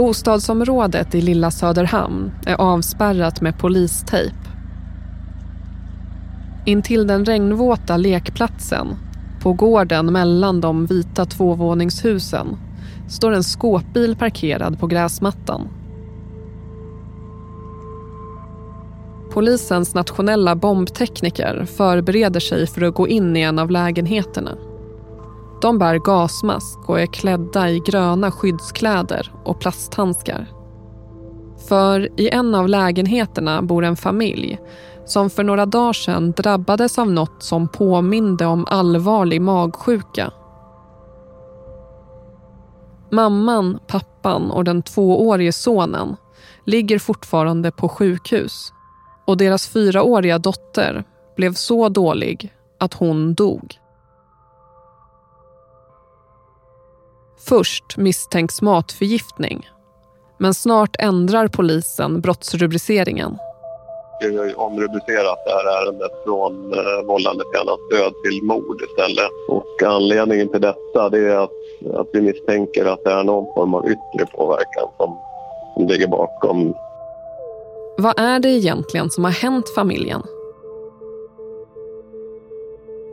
Bostadsområdet i Lilla Söderhamn är avspärrat med polistejp. Intill den regnvåta lekplatsen, på gården mellan de vita tvåvåningshusen, står en skåpbil parkerad på gräsmattan. Polisens nationella bombtekniker förbereder sig för att gå in i en av lägenheterna. De bär gasmask och är klädda i gröna skyddskläder och plasthandskar. För i en av lägenheterna bor en familj som för några dagar sedan drabbades av något som påminde om allvarlig magsjuka. Mamman, pappan och den tvåårige sonen ligger fortfarande på sjukhus och deras fyraåriga dotter blev så dålig att hon dog. Först misstänks matförgiftning men snart ändrar polisen brottsrubriceringen. Vi har omrubricerat det här ärendet från eh, vållande till annans död till mord istället. Och anledningen till detta det är att, att vi misstänker att det är någon form av yttre påverkan som, som ligger bakom. Vad är det egentligen som har hänt familjen?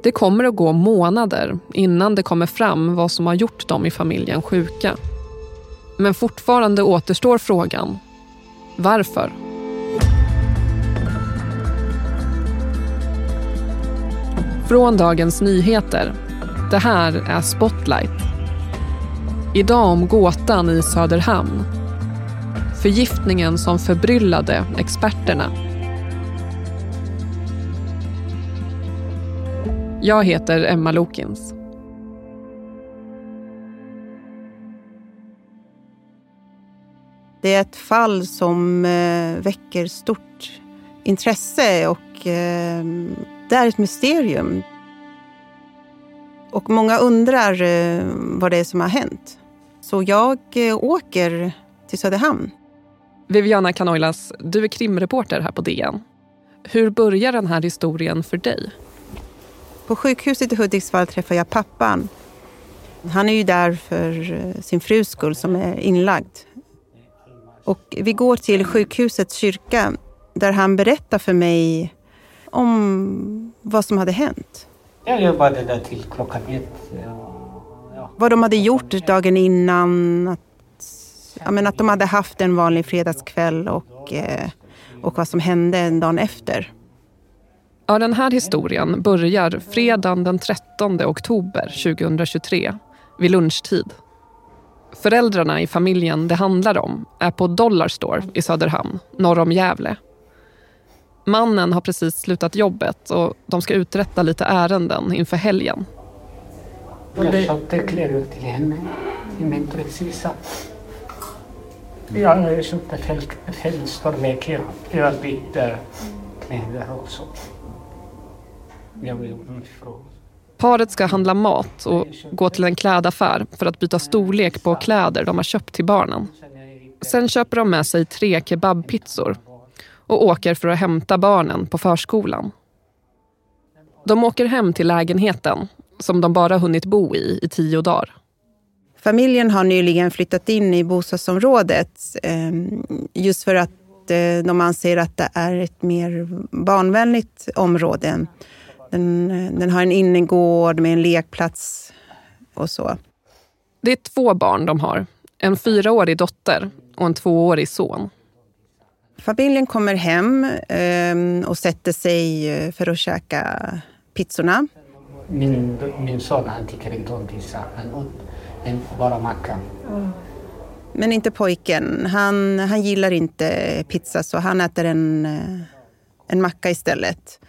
Det kommer att gå månader innan det kommer fram vad som har gjort dem i familjen sjuka. Men fortfarande återstår frågan. Varför? Från Dagens Nyheter. Det här är Spotlight. Idag om gåtan i Söderhamn. Förgiftningen som förbryllade experterna. Jag heter Emma Lokins. Det är ett fall som eh, väcker stort intresse och eh, det är ett mysterium. Och många undrar eh, vad det är som har hänt. Så jag åker till Söderhamn. Viviana Canoilas, du är krimreporter här på DN. Hur börjar den här historien för dig? På sjukhuset i Hudiksvall träffar jag pappan. Han är ju där för sin frus skull som är inlagd. Och vi går till sjukhusets kyrka där han berättar för mig om vad som hade hänt. Jag jobbade där till klockan ett. Ja. Vad de hade gjort dagen innan. Att, ja, men att de hade haft en vanlig fredagskväll och, eh, och vad som hände dagen efter. Ja, den här historien börjar fredagen den 13 oktober 2023 vid lunchtid. Föräldrarna i familjen det handlar om är på Dollarstore i Söderhamn, norr om Gävle. Mannen har precis slutat jobbet och de ska uträtta lite ärenden inför helgen. Jag köpte kläder till henne i min prinsessa. Jag köpte fältstormekläder. Jag bytte kläder också. Paret ska handla mat och gå till en klädaffär för att byta storlek på kläder de har köpt till barnen. Sen köper de med sig tre kebabpizzor och åker för att hämta barnen på förskolan. De åker hem till lägenheten som de bara hunnit bo i i tio dagar. Familjen har nyligen flyttat in i bostadsområdet ehm, just för att eh, de anser att det är ett mer barnvänligt område. Den, den har en innergård med en lekplats och så. Det är två barn de har. En fyraårig dotter och en tvåårig son. Familjen kommer hem eh, och sätter sig eh, för att käka pizzorna. Min, min son han tycker inte om pizza. Han åt bara macka. Men inte pojken. Han, han gillar inte pizza så han äter en, eh, en macka istället.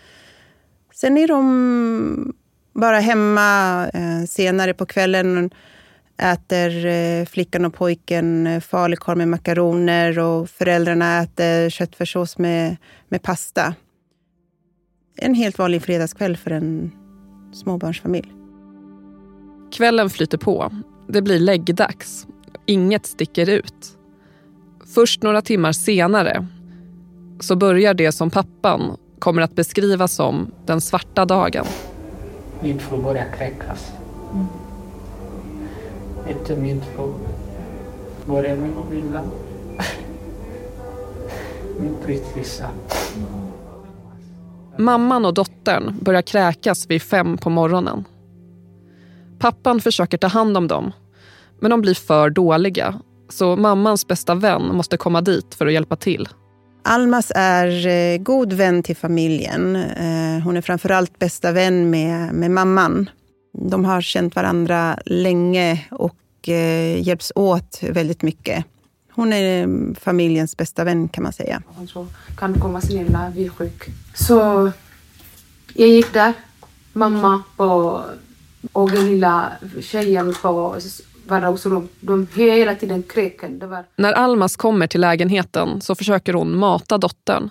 Sen är de bara hemma eh, senare på kvällen äter eh, flickan och pojken eh, falukorv med makaroner och föräldrarna äter köttfärssås med, med pasta. En helt vanlig fredagskväll för en småbarnsfamilj. Kvällen flyter på. Det blir läggdags. Inget sticker ut. Först några timmar senare så börjar det som pappan kommer att beskrivas som den svarta dagen. Min fru börjar kräkas. Mm. Inte min fru. började min villa. Min tristessa. Mamman och dottern börjar kräkas vid fem på morgonen. Pappan försöker ta hand om dem, men de blir för dåliga. Så mammans bästa vän måste komma dit för att hjälpa till. Almas är eh, god vän till familjen. Eh, hon är framförallt bästa vän med, med mamman. De har känt varandra länge och eh, hjälps åt väldigt mycket. Hon är familjens bästa vän kan man säga. Hon så kan komma snälla, vi är sjuk. Så jag gick där, mamma och, och den lilla tjejen på vardagsrum. De hela tiden kräken. Var... När Almas kommer till lägenheten så försöker hon mata dottern.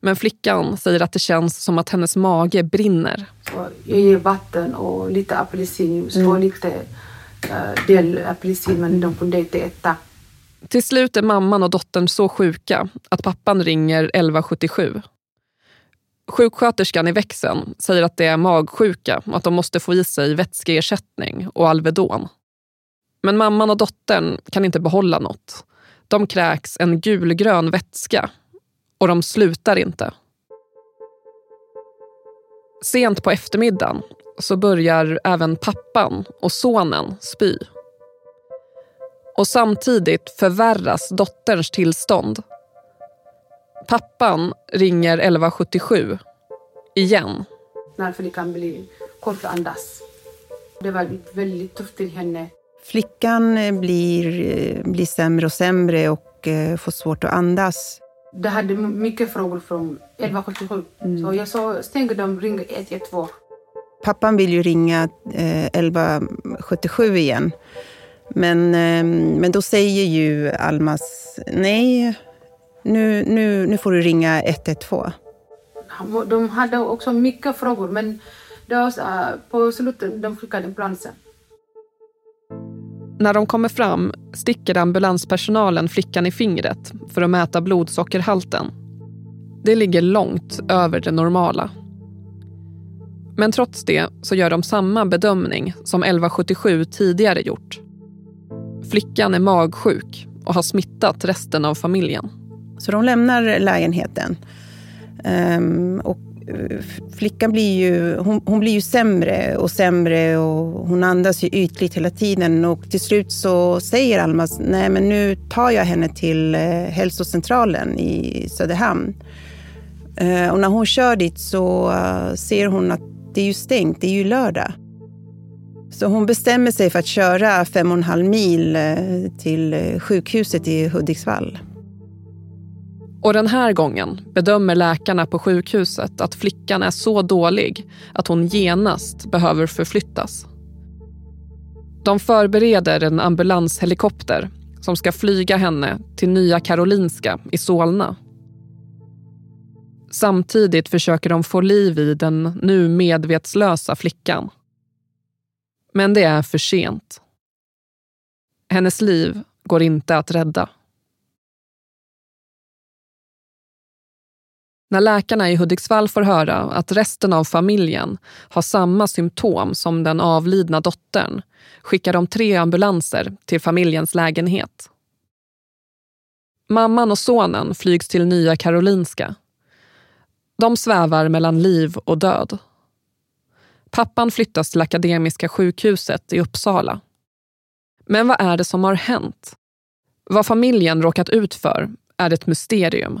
Men flickan säger att det känns som att hennes mage brinner. Så jag ger vatten och lite apelsinjuice och lite uh, del apelsin men de kunde inte äta. Till slut är mamman och dottern så sjuka att pappan ringer 1177. Sjuksköterskan i växeln säger att det är magsjuka och att de måste få i sig vätskeersättning och Alvedon. Men mamman och dottern kan inte behålla något. De kräks en gulgrön vätska och de slutar inte. Sent på eftermiddagen så börjar även pappan och sonen spy. Och samtidigt förvärras dotterns tillstånd. Pappan ringer 1177 igen. När flickan blir kort att andas. Det var väldigt tufft till henne. Flickan eh, blir, eh, blir sämre och sämre och eh, får svårt att andas. Det hade mycket frågor från 1177. Så jag sa, stäng dem, ring 112. Pappan vill ju ringa eh, 1177 igen. Men, eh, men då säger ju Almas, nej, nu, nu, nu får du ringa 112. Han- De hade också mycket frågor men det var, på slutet de skickade ambulansen. När de kommer fram sticker ambulanspersonalen flickan i fingret för att mäta blodsockerhalten. Det ligger långt över det normala. Men trots det så gör de samma bedömning som 1177 tidigare gjort. Flickan är magsjuk och har smittat resten av familjen. Så de lämnar lägenheten. Ehm, och Eh, flickan blir ju, hon, hon blir ju sämre och sämre och hon andas ju ytligt hela tiden. Och till slut så säger Almas, nej men nu tar jag henne till eh, hälsocentralen i Söderhamn. Eh, och när hon kör dit så ser hon att det är ju stängt, det är ju lördag. Så hon bestämmer sig för att köra fem och en halv mil till sjukhuset i Hudiksvall. Och den här gången bedömer läkarna på sjukhuset att flickan är så dålig att hon genast behöver förflyttas. De förbereder en ambulanshelikopter som ska flyga henne till Nya Karolinska i Solna. Samtidigt försöker de få liv i den nu medvetslösa flickan. Men det är för sent. Hennes liv går inte att rädda. När läkarna i Hudiksvall får höra att resten av familjen har samma symptom som den avlidna dottern skickar de tre ambulanser till familjens lägenhet. Mamman och sonen flygs till Nya Karolinska. De svävar mellan liv och död. Pappan flyttas till Akademiska sjukhuset i Uppsala. Men vad är det som har hänt? Vad familjen råkat ut för är ett mysterium.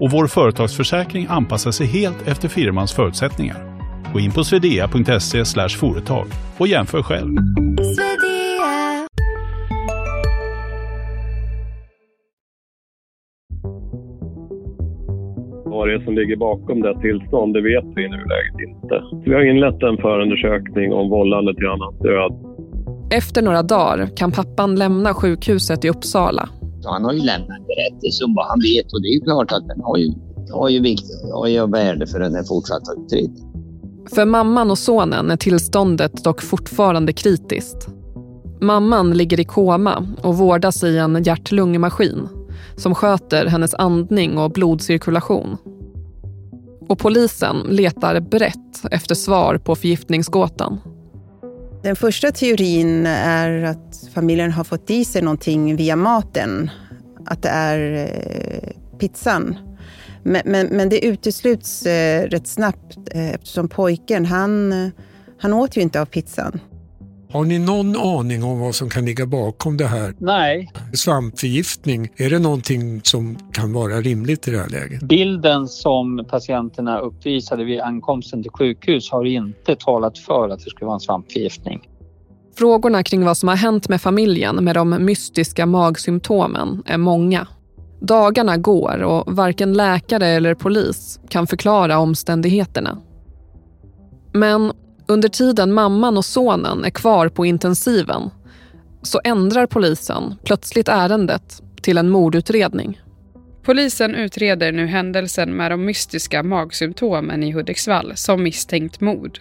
och vår företagsförsäkring anpassar sig helt efter firmans förutsättningar. Gå in på swedea.se företag och jämför själv. Vad det är som ligger bakom det tillstånd, det vet vi i nuläget inte. Vi har inlett en förundersökning om vållande till annans död. Efter några dagar kan pappan lämna sjukhuset i Uppsala. Han har ju lämnat en berättelse om vad han vet och det är ju klart att den har ju, har ju vikt och ju värde för den här fortsatta utredningen. För mamman och sonen är tillståndet dock fortfarande kritiskt. Mamman ligger i koma och vårdas i en hjärt-lungmaskin som sköter hennes andning och blodcirkulation. Och polisen letar brett efter svar på förgiftningsgåtan. Den första teorin är att familjen har fått i sig någonting via maten. Att det är eh, pizzan. Men, men, men det utesluts eh, rätt snabbt eh, eftersom pojken, han, han åt ju inte av pizzan. Har ni någon aning om vad som kan ligga bakom det här? Nej. Svampförgiftning, är det någonting som kan vara rimligt i det här läget? Bilden som patienterna uppvisade vid ankomsten till sjukhus har inte talat för att det skulle vara en svampförgiftning. Frågorna kring vad som har hänt med familjen med de mystiska magsymptomen är många. Dagarna går och varken läkare eller polis kan förklara omständigheterna. Men under tiden mamman och sonen är kvar på intensiven så ändrar polisen plötsligt ärendet till en mordutredning. Polisen utreder nu händelsen med de mystiska magsymptomen i Hudiksvall som misstänkt mord.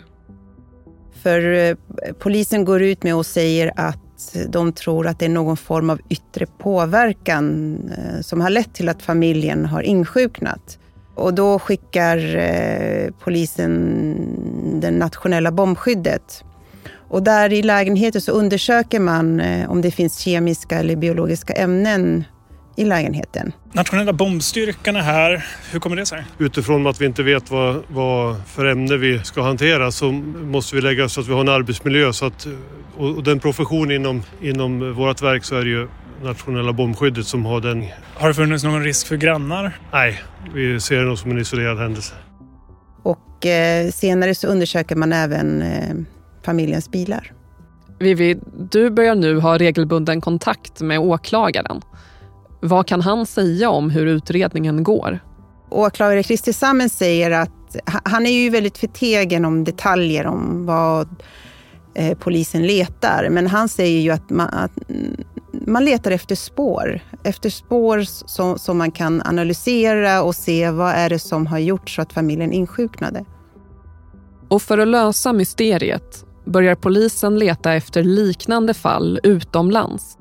För eh, polisen går ut med och säger att de tror att det är någon form av yttre påverkan eh, som har lett till att familjen har insjuknat. Och då skickar eh, polisen det nationella bombskyddet. Och där i lägenheten så undersöker man eh, om det finns kemiska eller biologiska ämnen i lägenheten. Nationella bombstyrkan är här. Hur kommer det sig? Utifrån att vi inte vet vad, vad för ämne vi ska hantera så måste vi lägga så att vi har en arbetsmiljö. Så att, och den profession inom, inom vårt verk så är det ju nationella bombskyddet som har den. Har det funnits någon risk för grannar? Nej, vi ser det nog som en isolerad händelse. Och eh, senare så undersöker man även eh, familjens bilar. Vivi, du börjar nu ha regelbunden kontakt med åklagaren. Vad kan han säga om hur utredningen går? Åklagare Christer Sammen säger att han är ju väldigt förtegen om detaljer om vad eh, polisen letar. Men han säger ju att man, att man letar efter spår. Efter spår som, som man kan analysera och se vad är det som har gjort så att familjen insjuknade. Och för att lösa mysteriet börjar polisen leta efter liknande fall utomlands.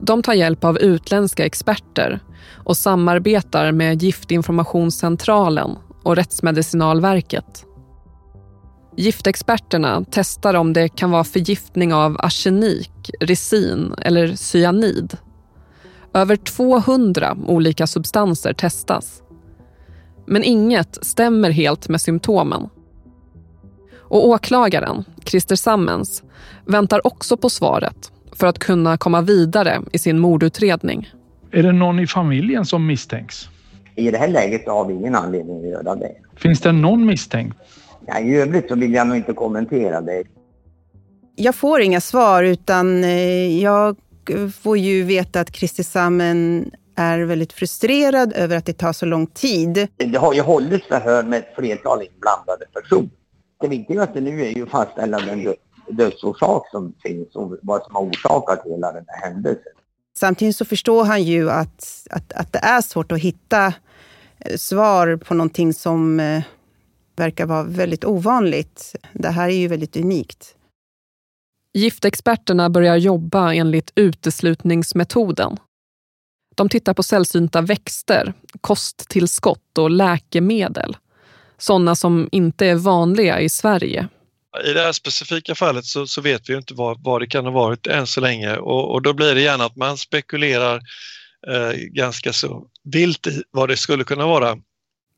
De tar hjälp av utländska experter och samarbetar med Giftinformationscentralen och Rättsmedicinalverket. Giftexperterna testar om det kan vara förgiftning av arsenik, resin eller cyanid. Över 200 olika substanser testas. Men inget stämmer helt med symptomen. Och åklagaren, Christer Sammens, väntar också på svaret för att kunna komma vidare i sin mordutredning. Är det någon i familjen som misstänks? I det här läget har vi ingen anledning att göra det. Finns det någon misstänkt? Ja, I övrigt så vill jag nog inte kommentera det. Jag får inga svar utan eh, jag får ju veta att Christer Sammen är väldigt frustrerad över att det tar så lång tid. Det har ju hållits förhör med ett flertal inblandade personer. Det viktigaste nu är ju att fastställa den dödsorsak som finns och vad som har orsakat hela den här händelsen. Samtidigt så förstår han ju att, att, att det är svårt att hitta eh, svar på någonting som eh, verkar vara väldigt ovanligt. Det här är ju väldigt unikt. Giftexperterna börjar jobba enligt uteslutningsmetoden. De tittar på sällsynta växter, kosttillskott och läkemedel. Sådana som inte är vanliga i Sverige. I det här specifika fallet så, så vet vi inte vad, vad, det kan ha varit än så länge och, och då blir det gärna att man spekulerar eh, ganska så vilt i vad det skulle kunna vara.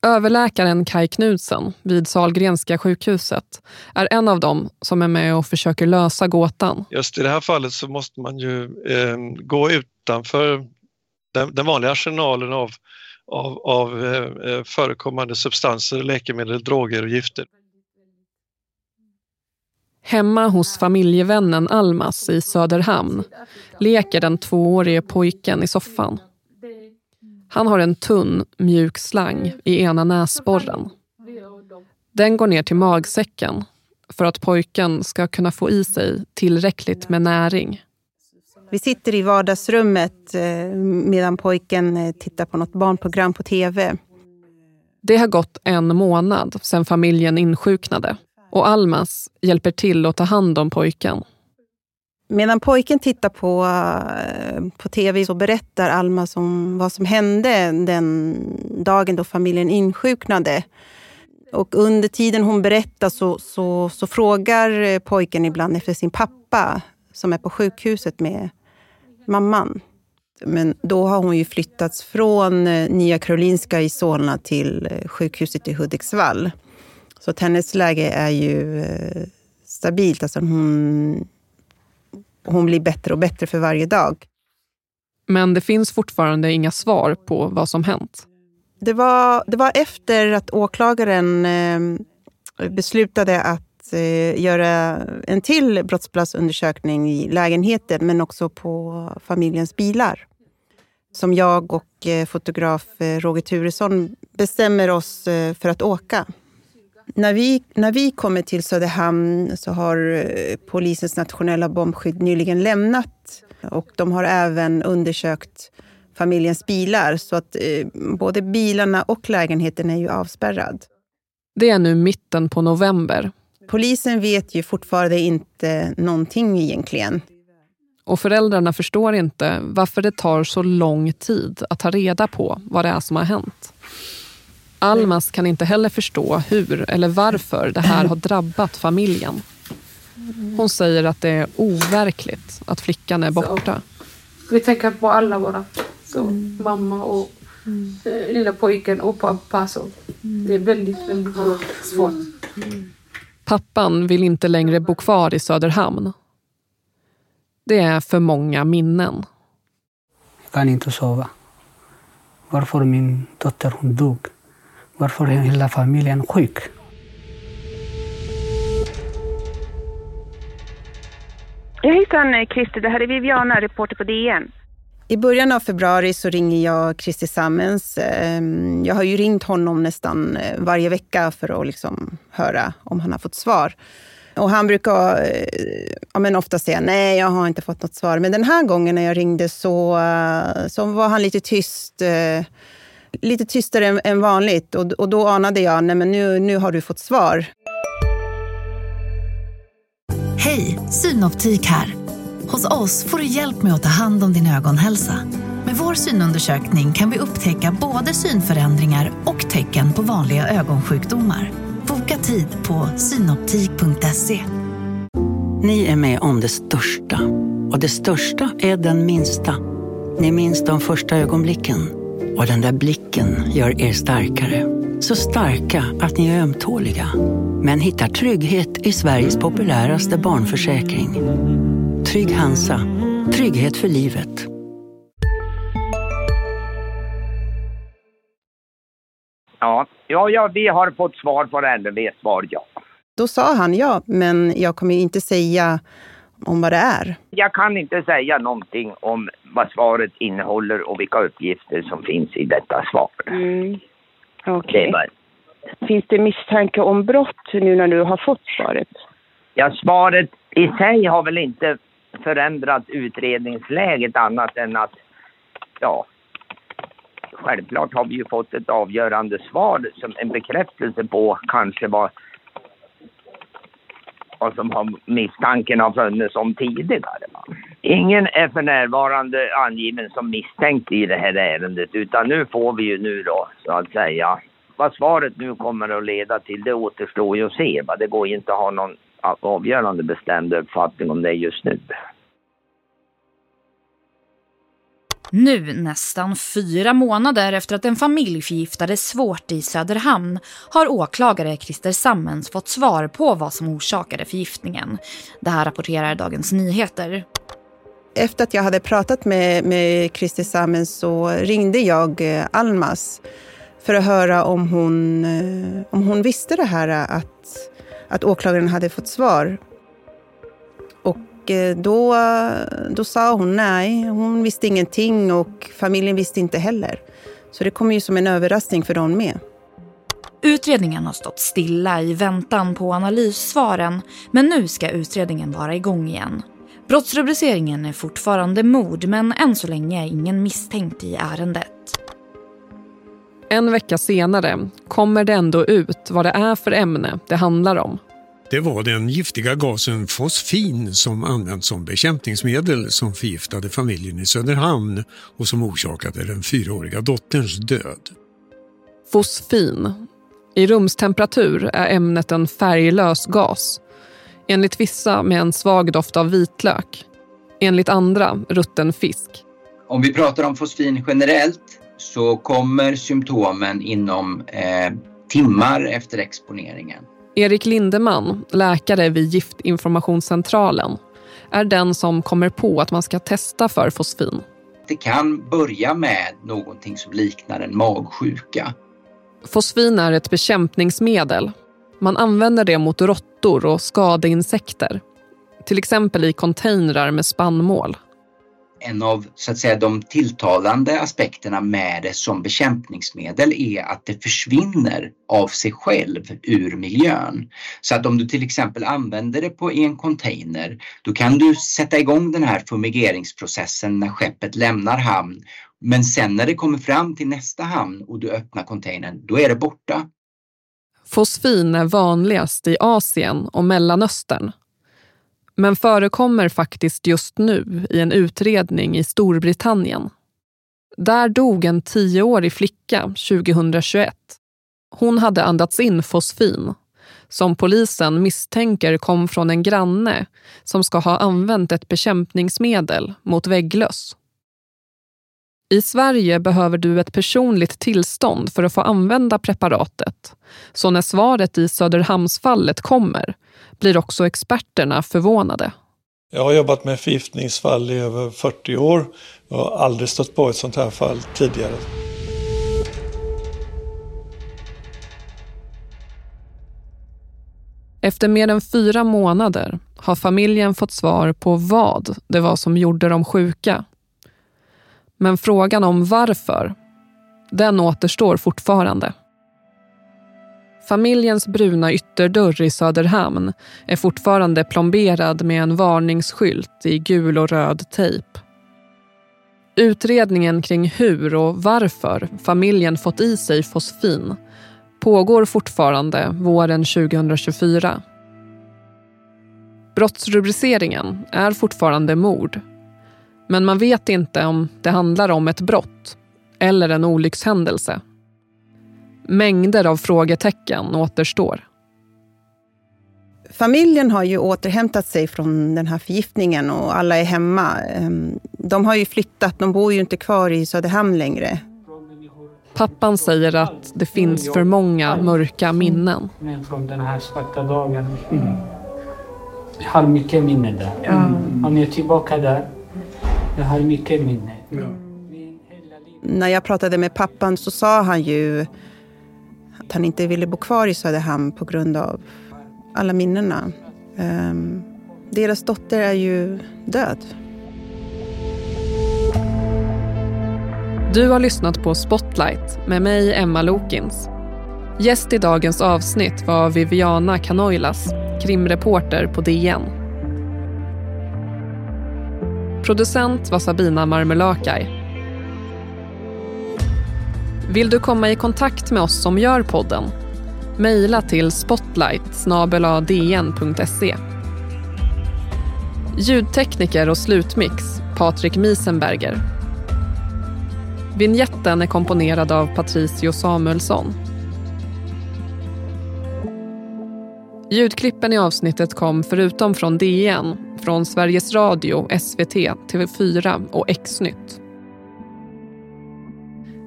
Överläkaren Kai Knudsen vid Salgrenska sjukhuset är en av dem som är med och försöker lösa gåtan. Just i det här fallet så måste man ju eh, gå utanför den, den vanliga arsenalen av, av, av eh, förekommande substanser, läkemedel, droger och gifter. Hemma hos familjevännen Almas i Söderhamn leker den tvåårige pojken i soffan. Han har en tunn, mjuk slang i ena näsborren. Den går ner till magsäcken för att pojken ska kunna få i sig tillräckligt med näring. Vi sitter i vardagsrummet eh, medan pojken eh, tittar på något barnprogram på tv. Det har gått en månad sedan familjen insjuknade och Almas hjälper till att ta hand om pojken. Medan pojken tittar på, eh, på tv så berättar Alma som, vad som hände den dagen då familjen insjuknade. Och under tiden hon berättar så, så, så frågar eh, pojken ibland efter sin pappa som är på sjukhuset med mamman. Men då har hon ju flyttats från eh, Nya Karolinska i Solna till sjukhuset i Hudiksvall. Så att hennes läge är ju stabilt. Alltså hon hon blir bättre och bättre för varje dag. Men det finns fortfarande inga svar på vad som hänt. Det var, det var efter att åklagaren eh, beslutade att eh, göra en till brottsplatsundersökning i lägenheten men också på familjens bilar. Som jag och eh, fotograf Roger Turesson bestämmer oss för att åka. När vi, när vi kommer till Söderhamn så har eh, polisens nationella bombskydd nyligen lämnat och de har även undersökt familjens bilar så att eh, både bilarna och lägenheten är ju avspärrad. Det är nu mitten på november. Polisen vet ju fortfarande inte någonting egentligen. Och föräldrarna förstår inte varför det tar så lång tid att ta reda på vad det är som har hänt. Almas kan inte heller förstå hur eller varför det här har drabbat familjen. Hon säger att det är overkligt att flickan är borta. Vi tänker på alla våra. Så, mamma och mm. lilla pojken och pappa. Så. Det är väldigt, väldigt svårt. Pappan vill inte längre bo kvar i Söderhamn. Det är för många minnen. Jag kan inte sova. Varför min dotter hon dog. Varför är hela familjen sjuk? Ja, hejsan Christer, det här är Viviana, reporter på DN. I början av februari så ringer jag Christer Sammens. Ehm, jag har ju ringt honom nästan eh, varje vecka för att liksom höra om han har fått svar. Och han brukar eh, ja, men ofta säga nej, jag har inte fått något svar. Men den här gången när jag ringde så, eh, så var han lite tyst lite tystare än, än vanligt. Och, och då anade jag, nej men nu, nu har du fått svar. Hej, Synoptik här. Hos oss får du hjälp med att ta hand om din ögonhälsa. Med vår synundersökning kan vi upptäcka både synförändringar och tecken på vanliga ögonsjukdomar. Boka tid på synoptik.se. Ni är med om det största. Och det största är den minsta. Ni minns de första ögonblicken och den där blicken gör er starkare. Så starka att ni är ömtåliga. Men hittar trygghet i Sveriges populäraste barnförsäkring. Trygg Hansa. Trygghet för livet. Ja, ja, ja, vi har fått svar på det. Det svar ja. Då sa han ja, men jag kommer inte säga om vad det är? Jag kan inte säga någonting om vad svaret innehåller och vilka uppgifter som finns i detta svar. Mm. Okay. Finns det misstanke om brott nu när du har fått svaret? Ja, svaret i sig har väl inte förändrat utredningsläget annat än att, ja, självklart har vi ju fått ett avgörande svar som en bekräftelse på kanske vad vad som har misstanken har funnits om tidigare. Ingen är för närvarande angiven som misstänkt i det här ärendet utan nu får vi ju nu då så att säga vad svaret nu kommer att leda till det återstår ju att se. Det går ju inte att ha någon avgörande bestämd uppfattning om det just nu. Nu, nästan fyra månader efter att en familj förgiftades svårt i Söderhamn har åklagare Christer Sammens fått svar på vad som orsakade förgiftningen. Det här rapporterar Dagens Nyheter. Efter att jag hade pratat med, med Christer Samen så ringde jag eh, Almas för att höra om hon, eh, om hon visste det här eh, att, att åklagaren hade fått svar. Och då, då sa hon nej, hon visste ingenting och familjen visste inte heller. Så det kom ju som en överraskning för dem med. Utredningen har stått stilla i väntan på analyssvaren men nu ska utredningen vara igång igen. Brottsrubriceringen är fortfarande mord men än så länge är ingen misstänkt i ärendet. En vecka senare kommer det ändå ut vad det är för ämne det handlar om. Det var den giftiga gasen fosfin som används som bekämpningsmedel som förgiftade familjen i Söderhamn och som orsakade den fyraåriga dotterns död. Fosfin. I rumstemperatur är ämnet en färglös gas. Enligt vissa med en svag doft av vitlök. Enligt andra rutten fisk. Om vi pratar om fosfin generellt så kommer symptomen inom eh, timmar efter exponeringen. Erik Lindeman, läkare vid Giftinformationscentralen, är den som kommer på att man ska testa för fosfin. Det kan börja med någonting som liknar en magsjuka. Fosfin är ett bekämpningsmedel. Man använder det mot råttor och skadeinsekter. Till exempel i containrar med spannmål en av så att säga, de tilltalande aspekterna med det som bekämpningsmedel är att det försvinner av sig själv ur miljön. Så att om du till exempel använder det på, i en container då kan du sätta igång den här fumigeringsprocessen när skeppet lämnar hamn. Men sen när det kommer fram till nästa hamn och du öppnar containern, då är det borta. Fosfin är vanligast i Asien och Mellanöstern men förekommer faktiskt just nu i en utredning i Storbritannien. Där dog en tioårig flicka 2021. Hon hade andats in fosfin som polisen misstänker kom från en granne som ska ha använt ett bekämpningsmedel mot vägglöss. I Sverige behöver du ett personligt tillstånd för att få använda preparatet. Så när svaret i Söderhamnsfallet kommer blir också experterna förvånade. Jag har jobbat med förgiftningsfall i över 40 år. Jag har aldrig stött på ett sånt här fall tidigare. Efter mer än fyra månader har familjen fått svar på vad det var som gjorde dem sjuka. Men frågan om varför, den återstår fortfarande. Familjens bruna ytterdörr i Söderhamn är fortfarande plomberad med en varningsskylt i gul och röd tejp. Utredningen kring hur och varför familjen fått i sig fosfin pågår fortfarande våren 2024. Brottsrubriceringen är fortfarande mord. Men man vet inte om det handlar om ett brott eller en olyckshändelse. Mängder av frågetecken återstår. Familjen har ju återhämtat sig från den här förgiftningen och alla är hemma. Ehm, de har ju flyttat, de bor ju inte kvar i Söderhamn längre. Pappan säger att det finns för många mörka minnen. Från den här svarta dagen. Mm. Jag har mycket minnen där. Mm. Om jag är tillbaka där, jag har mycket minnen. Mm. När jag pratade med pappan så sa han ju att han inte ville bo kvar i Söderhamn på grund av alla minnena. Um, deras dotter är ju död. Du har lyssnat på Spotlight med mig, Emma Lokins. Gäst i dagens avsnitt var Viviana Canoilas, krimreporter på DN. Producent var Sabina Marmelakai vill du komma i kontakt med oss som gör podden? Mejla till spotlight Ljudtekniker och slutmix Patrik Miesenberger. Vinjetten är komponerad av Patricio Samuelsson. Ljudklippen i avsnittet kom förutom från DN, från Sveriges Radio, SVT, TV4 och Xnytt.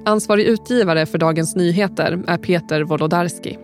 Ansvarig utgivare för Dagens Nyheter är Peter Wolodarski.